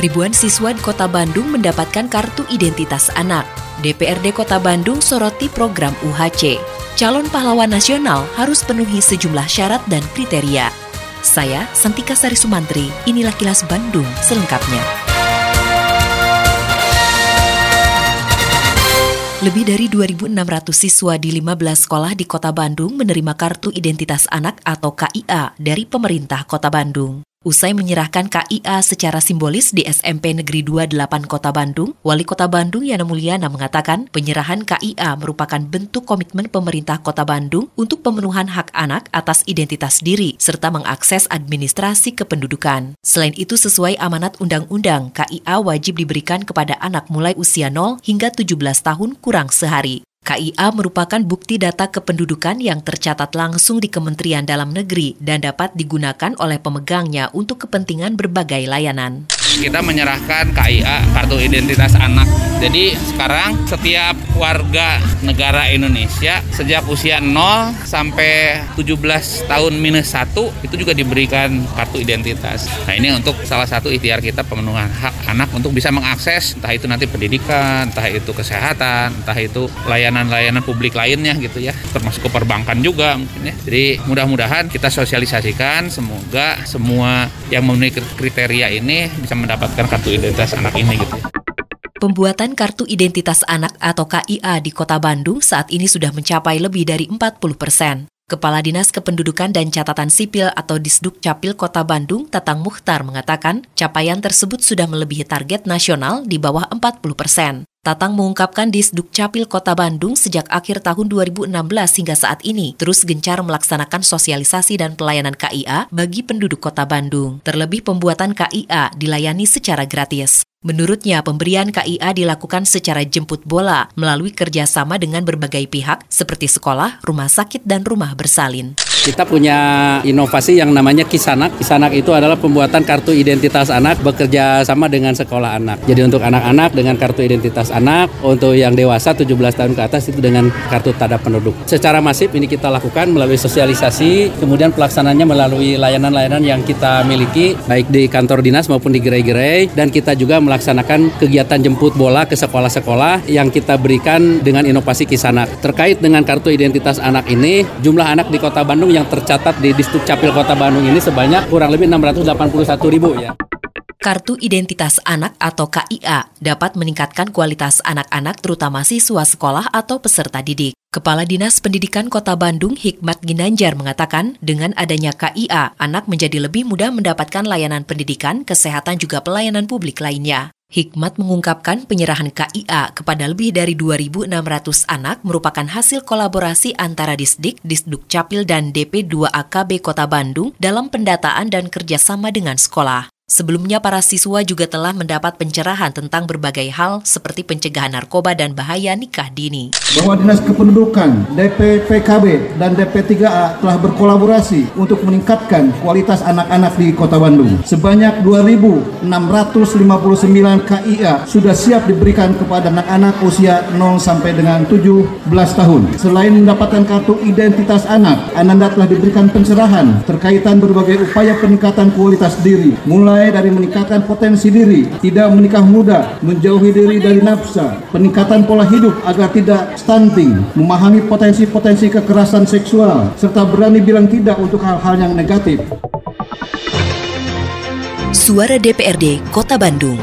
Ribuan siswa di Kota Bandung mendapatkan kartu identitas anak. DPRD Kota Bandung soroti program UHC. Calon pahlawan nasional harus penuhi sejumlah syarat dan kriteria. Saya, Santika Sari Sumantri, inilah kilas Bandung selengkapnya. Lebih dari 2.600 siswa di 15 sekolah di Kota Bandung menerima Kartu Identitas Anak atau KIA dari pemerintah Kota Bandung. Usai menyerahkan KIA secara simbolis di SMP Negeri 28 Kota Bandung, Wali Kota Bandung Yana Mulyana mengatakan penyerahan KIA merupakan bentuk komitmen pemerintah Kota Bandung untuk pemenuhan hak anak atas identitas diri serta mengakses administrasi kependudukan. Selain itu sesuai amanat undang-undang, KIA wajib diberikan kepada anak mulai usia 0 hingga 17 tahun kurang sehari. KIA merupakan bukti data kependudukan yang tercatat langsung di Kementerian Dalam Negeri dan dapat digunakan oleh pemegangnya untuk kepentingan berbagai layanan. Kita menyerahkan KIA, Kartu Identitas Anak. Jadi sekarang setiap warga negara Indonesia sejak usia 0 sampai 17 tahun minus 1 itu juga diberikan kartu identitas. Nah ini untuk salah satu ikhtiar kita pemenuhan hak anak untuk bisa mengakses entah itu nanti pendidikan, entah itu kesehatan, entah itu layanan layanan-layanan publik lainnya gitu ya termasuk ke perbankan juga mungkin ya jadi mudah-mudahan kita sosialisasikan semoga semua yang memenuhi kriteria ini bisa mendapatkan kartu identitas anak ini gitu. Pembuatan Kartu Identitas Anak atau KIA di Kota Bandung saat ini sudah mencapai lebih dari 40 persen. Kepala Dinas Kependudukan dan Catatan Sipil atau Disduk Capil Kota Bandung, Tatang Muhtar mengatakan capaian tersebut sudah melebihi target nasional di bawah 40 persen. Tatang mengungkapkan di Dukcapil Kota Bandung sejak akhir tahun 2016 hingga saat ini terus gencar melaksanakan sosialisasi dan pelayanan KIA bagi penduduk Kota Bandung. Terlebih pembuatan KIA dilayani secara gratis. Menurutnya, pemberian KIA dilakukan secara jemput bola melalui kerjasama dengan berbagai pihak seperti sekolah, rumah sakit, dan rumah bersalin. Kita punya inovasi yang namanya Kisanak. Kisanak itu adalah pembuatan kartu identitas anak bekerja sama dengan sekolah anak. Jadi untuk anak-anak dengan kartu identitas anak, untuk yang dewasa 17 tahun ke atas itu dengan kartu tanda penduduk. Secara masif ini kita lakukan melalui sosialisasi, kemudian pelaksananya melalui layanan-layanan yang kita miliki baik di kantor dinas maupun di gerai-gerai dan kita juga melaksanakan kegiatan jemput bola ke sekolah-sekolah yang kita berikan dengan inovasi Kisanak. Terkait dengan kartu identitas anak ini, jumlah anak di Kota Bandung yang tercatat di Distrik Capil Kota Bandung ini sebanyak kurang lebih 681 ribu ya. Kartu Identitas Anak atau KIA dapat meningkatkan kualitas anak-anak terutama siswa sekolah atau peserta didik. Kepala Dinas Pendidikan Kota Bandung Hikmat Ginanjar mengatakan, dengan adanya KIA, anak menjadi lebih mudah mendapatkan layanan pendidikan, kesehatan juga pelayanan publik lainnya. Hikmat mengungkapkan penyerahan KIA kepada lebih dari 2.600 anak merupakan hasil kolaborasi antara Disdik, Disduk Capil, dan DP2AKB Kota Bandung dalam pendataan dan kerjasama dengan sekolah. Sebelumnya para siswa juga telah mendapat pencerahan tentang berbagai hal seperti pencegahan narkoba dan bahaya nikah dini. Bahwa Dinas Kependudukan, DPPKB, dan DP3A telah berkolaborasi untuk meningkatkan kualitas anak-anak di Kota Bandung. Sebanyak 2.659 KIA sudah siap diberikan kepada anak-anak usia 0 sampai dengan 17 tahun. Selain mendapatkan kartu identitas anak, Ananda telah diberikan pencerahan terkaitan berbagai upaya peningkatan kualitas diri, mulai mulai dari meningkatkan potensi diri, tidak menikah muda, menjauhi diri dari nafsa, peningkatan pola hidup agar tidak stunting, memahami potensi-potensi kekerasan seksual, serta berani bilang tidak untuk hal-hal yang negatif. Suara DPRD Kota Bandung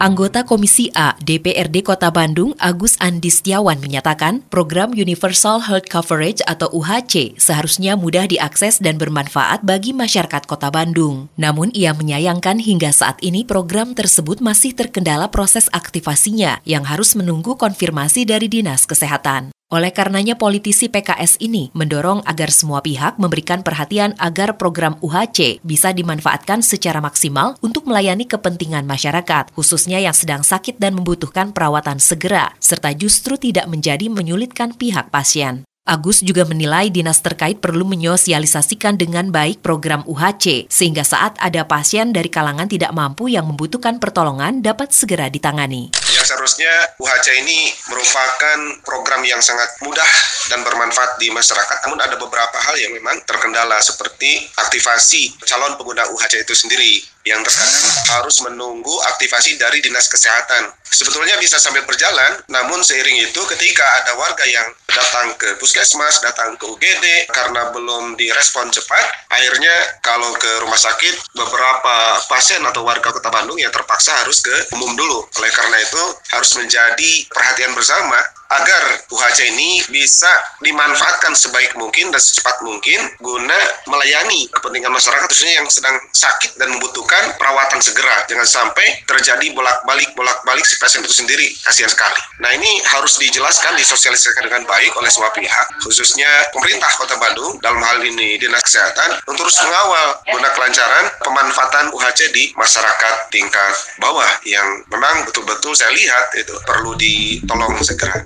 Anggota Komisi A DPRD Kota Bandung Agus Andi Setiawan menyatakan program Universal Health Coverage atau UHC seharusnya mudah diakses dan bermanfaat bagi masyarakat Kota Bandung. Namun ia menyayangkan hingga saat ini program tersebut masih terkendala proses aktivasinya yang harus menunggu konfirmasi dari Dinas Kesehatan. Oleh karenanya politisi PKS ini mendorong agar semua pihak memberikan perhatian agar program UHC bisa dimanfaatkan secara maksimal untuk melayani kepentingan masyarakat, khususnya yang sedang sakit dan membutuhkan perawatan segera, serta justru tidak menjadi menyulitkan pihak pasien. Agus juga menilai dinas terkait perlu menyosialisasikan dengan baik program UHC, sehingga saat ada pasien dari kalangan tidak mampu yang membutuhkan pertolongan dapat segera ditangani. Yang seharusnya UHC ini merupakan program yang sangat mudah dan bermanfaat di masyarakat, namun ada beberapa hal yang memang terkendala seperti aktivasi calon pengguna UHC itu sendiri yang terkadang harus menunggu aktivasi dari dinas kesehatan. Sebetulnya bisa sambil berjalan, namun seiring itu ketika ada warga yang datang ke puskesmas, datang ke UGD karena belum direspon cepat, akhirnya kalau ke rumah sakit beberapa pasien atau warga Kota Bandung yang terpaksa harus ke umum dulu. Oleh karena itu harus menjadi perhatian bersama agar UHC ini bisa dimanfaatkan sebaik mungkin dan secepat mungkin guna melayani kepentingan masyarakat khususnya yang sedang sakit dan membutuhkan perawatan segera. Jangan sampai terjadi bolak-balik bolak-balik si pasien itu sendiri. Kasihan sekali. Nah, ini harus dijelaskan, disosialisasikan dengan baik oleh semua pihak, khususnya pemerintah Kota Bandung dalam hal ini Dinas Kesehatan untuk terus mengawal guna kelancaran pemanfaatan UHC di masyarakat tingkat bawah yang memang betul-betul saya lihat itu perlu ditolong segera.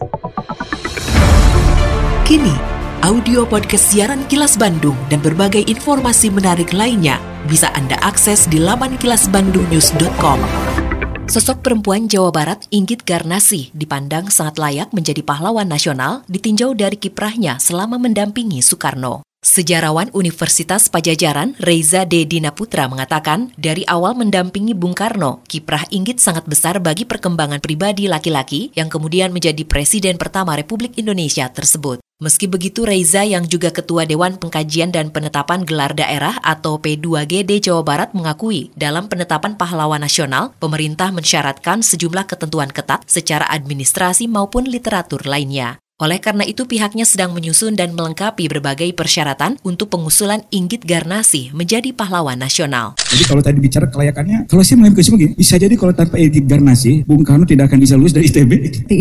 Kini, audio podcast siaran Kilas Bandung dan berbagai informasi menarik lainnya bisa Anda akses di laman kilasbandungnews.com. Sosok perempuan Jawa Barat Inggit Garnasi dipandang sangat layak menjadi pahlawan nasional ditinjau dari kiprahnya selama mendampingi Soekarno. Sejarawan Universitas Pajajaran Reza D. Dinaputra mengatakan, dari awal mendampingi Bung Karno, kiprah Inggit sangat besar bagi perkembangan pribadi laki-laki yang kemudian menjadi Presiden pertama Republik Indonesia tersebut. Meski begitu, Reza yang juga Ketua Dewan Pengkajian dan Penetapan Gelar Daerah atau P2GD Jawa Barat mengakui, dalam penetapan pahlawan nasional, pemerintah mensyaratkan sejumlah ketentuan ketat secara administrasi maupun literatur lainnya. Oleh karena itu pihaknya sedang menyusun dan melengkapi berbagai persyaratan untuk pengusulan Inggit Garnasi menjadi pahlawan nasional. Jadi kalau tadi bicara kelayakannya, kalau saya melihat begini, bisa jadi kalau tanpa Inggit Garnasi, Bung Karno tidak akan bisa lulus dari ITB.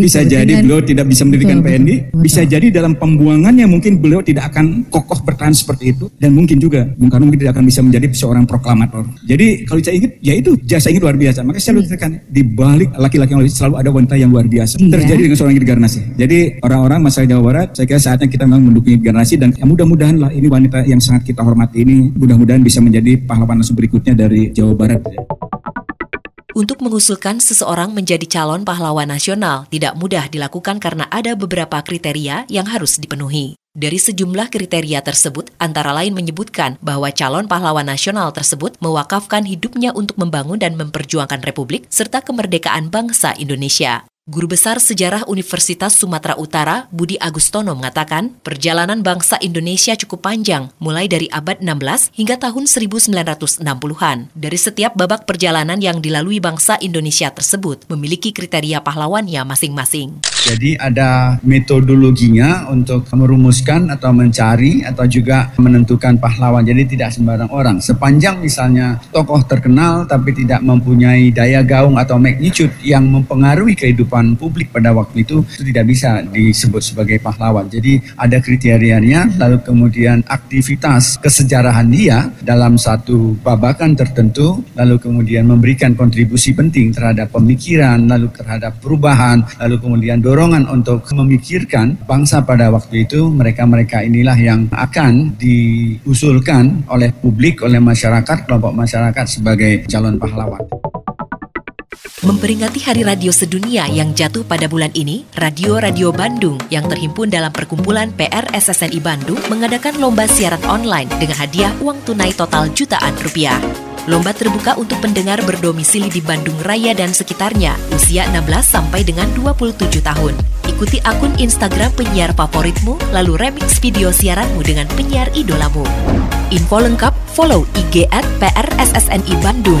Bisa jadi beliau tidak bisa mendirikan PND. Bisa jadi dalam pembuangannya mungkin beliau tidak akan kokoh bertahan seperti itu. Dan mungkin juga Bung Karno mungkin tidak akan bisa menjadi seorang proklamator. Jadi kalau saya ingat, ya itu jasa Inggit luar biasa. Makanya saya tekan di balik laki-laki yang selalu ada wanita yang luar biasa. Iya. Terjadi dengan seorang Inggit Garnasi. Jadi orang orang-orang masyarakat Jawa Barat, saya kira saatnya kita memang mendukung generasi dan ya mudah-mudahan lah ini wanita yang sangat kita hormati ini mudah-mudahan bisa menjadi pahlawan berikutnya dari Jawa Barat. Untuk mengusulkan seseorang menjadi calon pahlawan nasional tidak mudah dilakukan karena ada beberapa kriteria yang harus dipenuhi. Dari sejumlah kriteria tersebut, antara lain menyebutkan bahwa calon pahlawan nasional tersebut mewakafkan hidupnya untuk membangun dan memperjuangkan republik serta kemerdekaan bangsa Indonesia. Guru Besar Sejarah Universitas Sumatera Utara, Budi Agustono mengatakan, perjalanan bangsa Indonesia cukup panjang, mulai dari abad 16 hingga tahun 1960-an. Dari setiap babak perjalanan yang dilalui bangsa Indonesia tersebut, memiliki kriteria pahlawannya masing-masing. Jadi ada metodologinya untuk merumuskan atau mencari atau juga menentukan pahlawan. Jadi tidak sembarang orang. Sepanjang misalnya tokoh terkenal tapi tidak mempunyai daya gaung atau magnitude yang mempengaruhi kehidupan kehidupan publik pada waktu itu itu tidak bisa disebut sebagai pahlawan. Jadi ada kriterianya, lalu kemudian aktivitas kesejarahan dia dalam satu babakan tertentu, lalu kemudian memberikan kontribusi penting terhadap pemikiran, lalu terhadap perubahan, lalu kemudian dorongan untuk memikirkan bangsa pada waktu itu, mereka-mereka inilah yang akan diusulkan oleh publik, oleh masyarakat, kelompok masyarakat sebagai calon pahlawan. Memperingati Hari Radio Sedunia yang jatuh pada bulan ini, Radio-Radio Bandung yang terhimpun dalam perkumpulan PRSSNI Bandung mengadakan lomba siaran online dengan hadiah uang tunai total jutaan rupiah. Lomba terbuka untuk pendengar berdomisili di Bandung Raya dan sekitarnya, usia 16 sampai dengan 27 tahun. Ikuti akun Instagram penyiar favoritmu, lalu remix video siaranmu dengan penyiar idolamu. Info lengkap, follow IG at PRSSNI Bandung.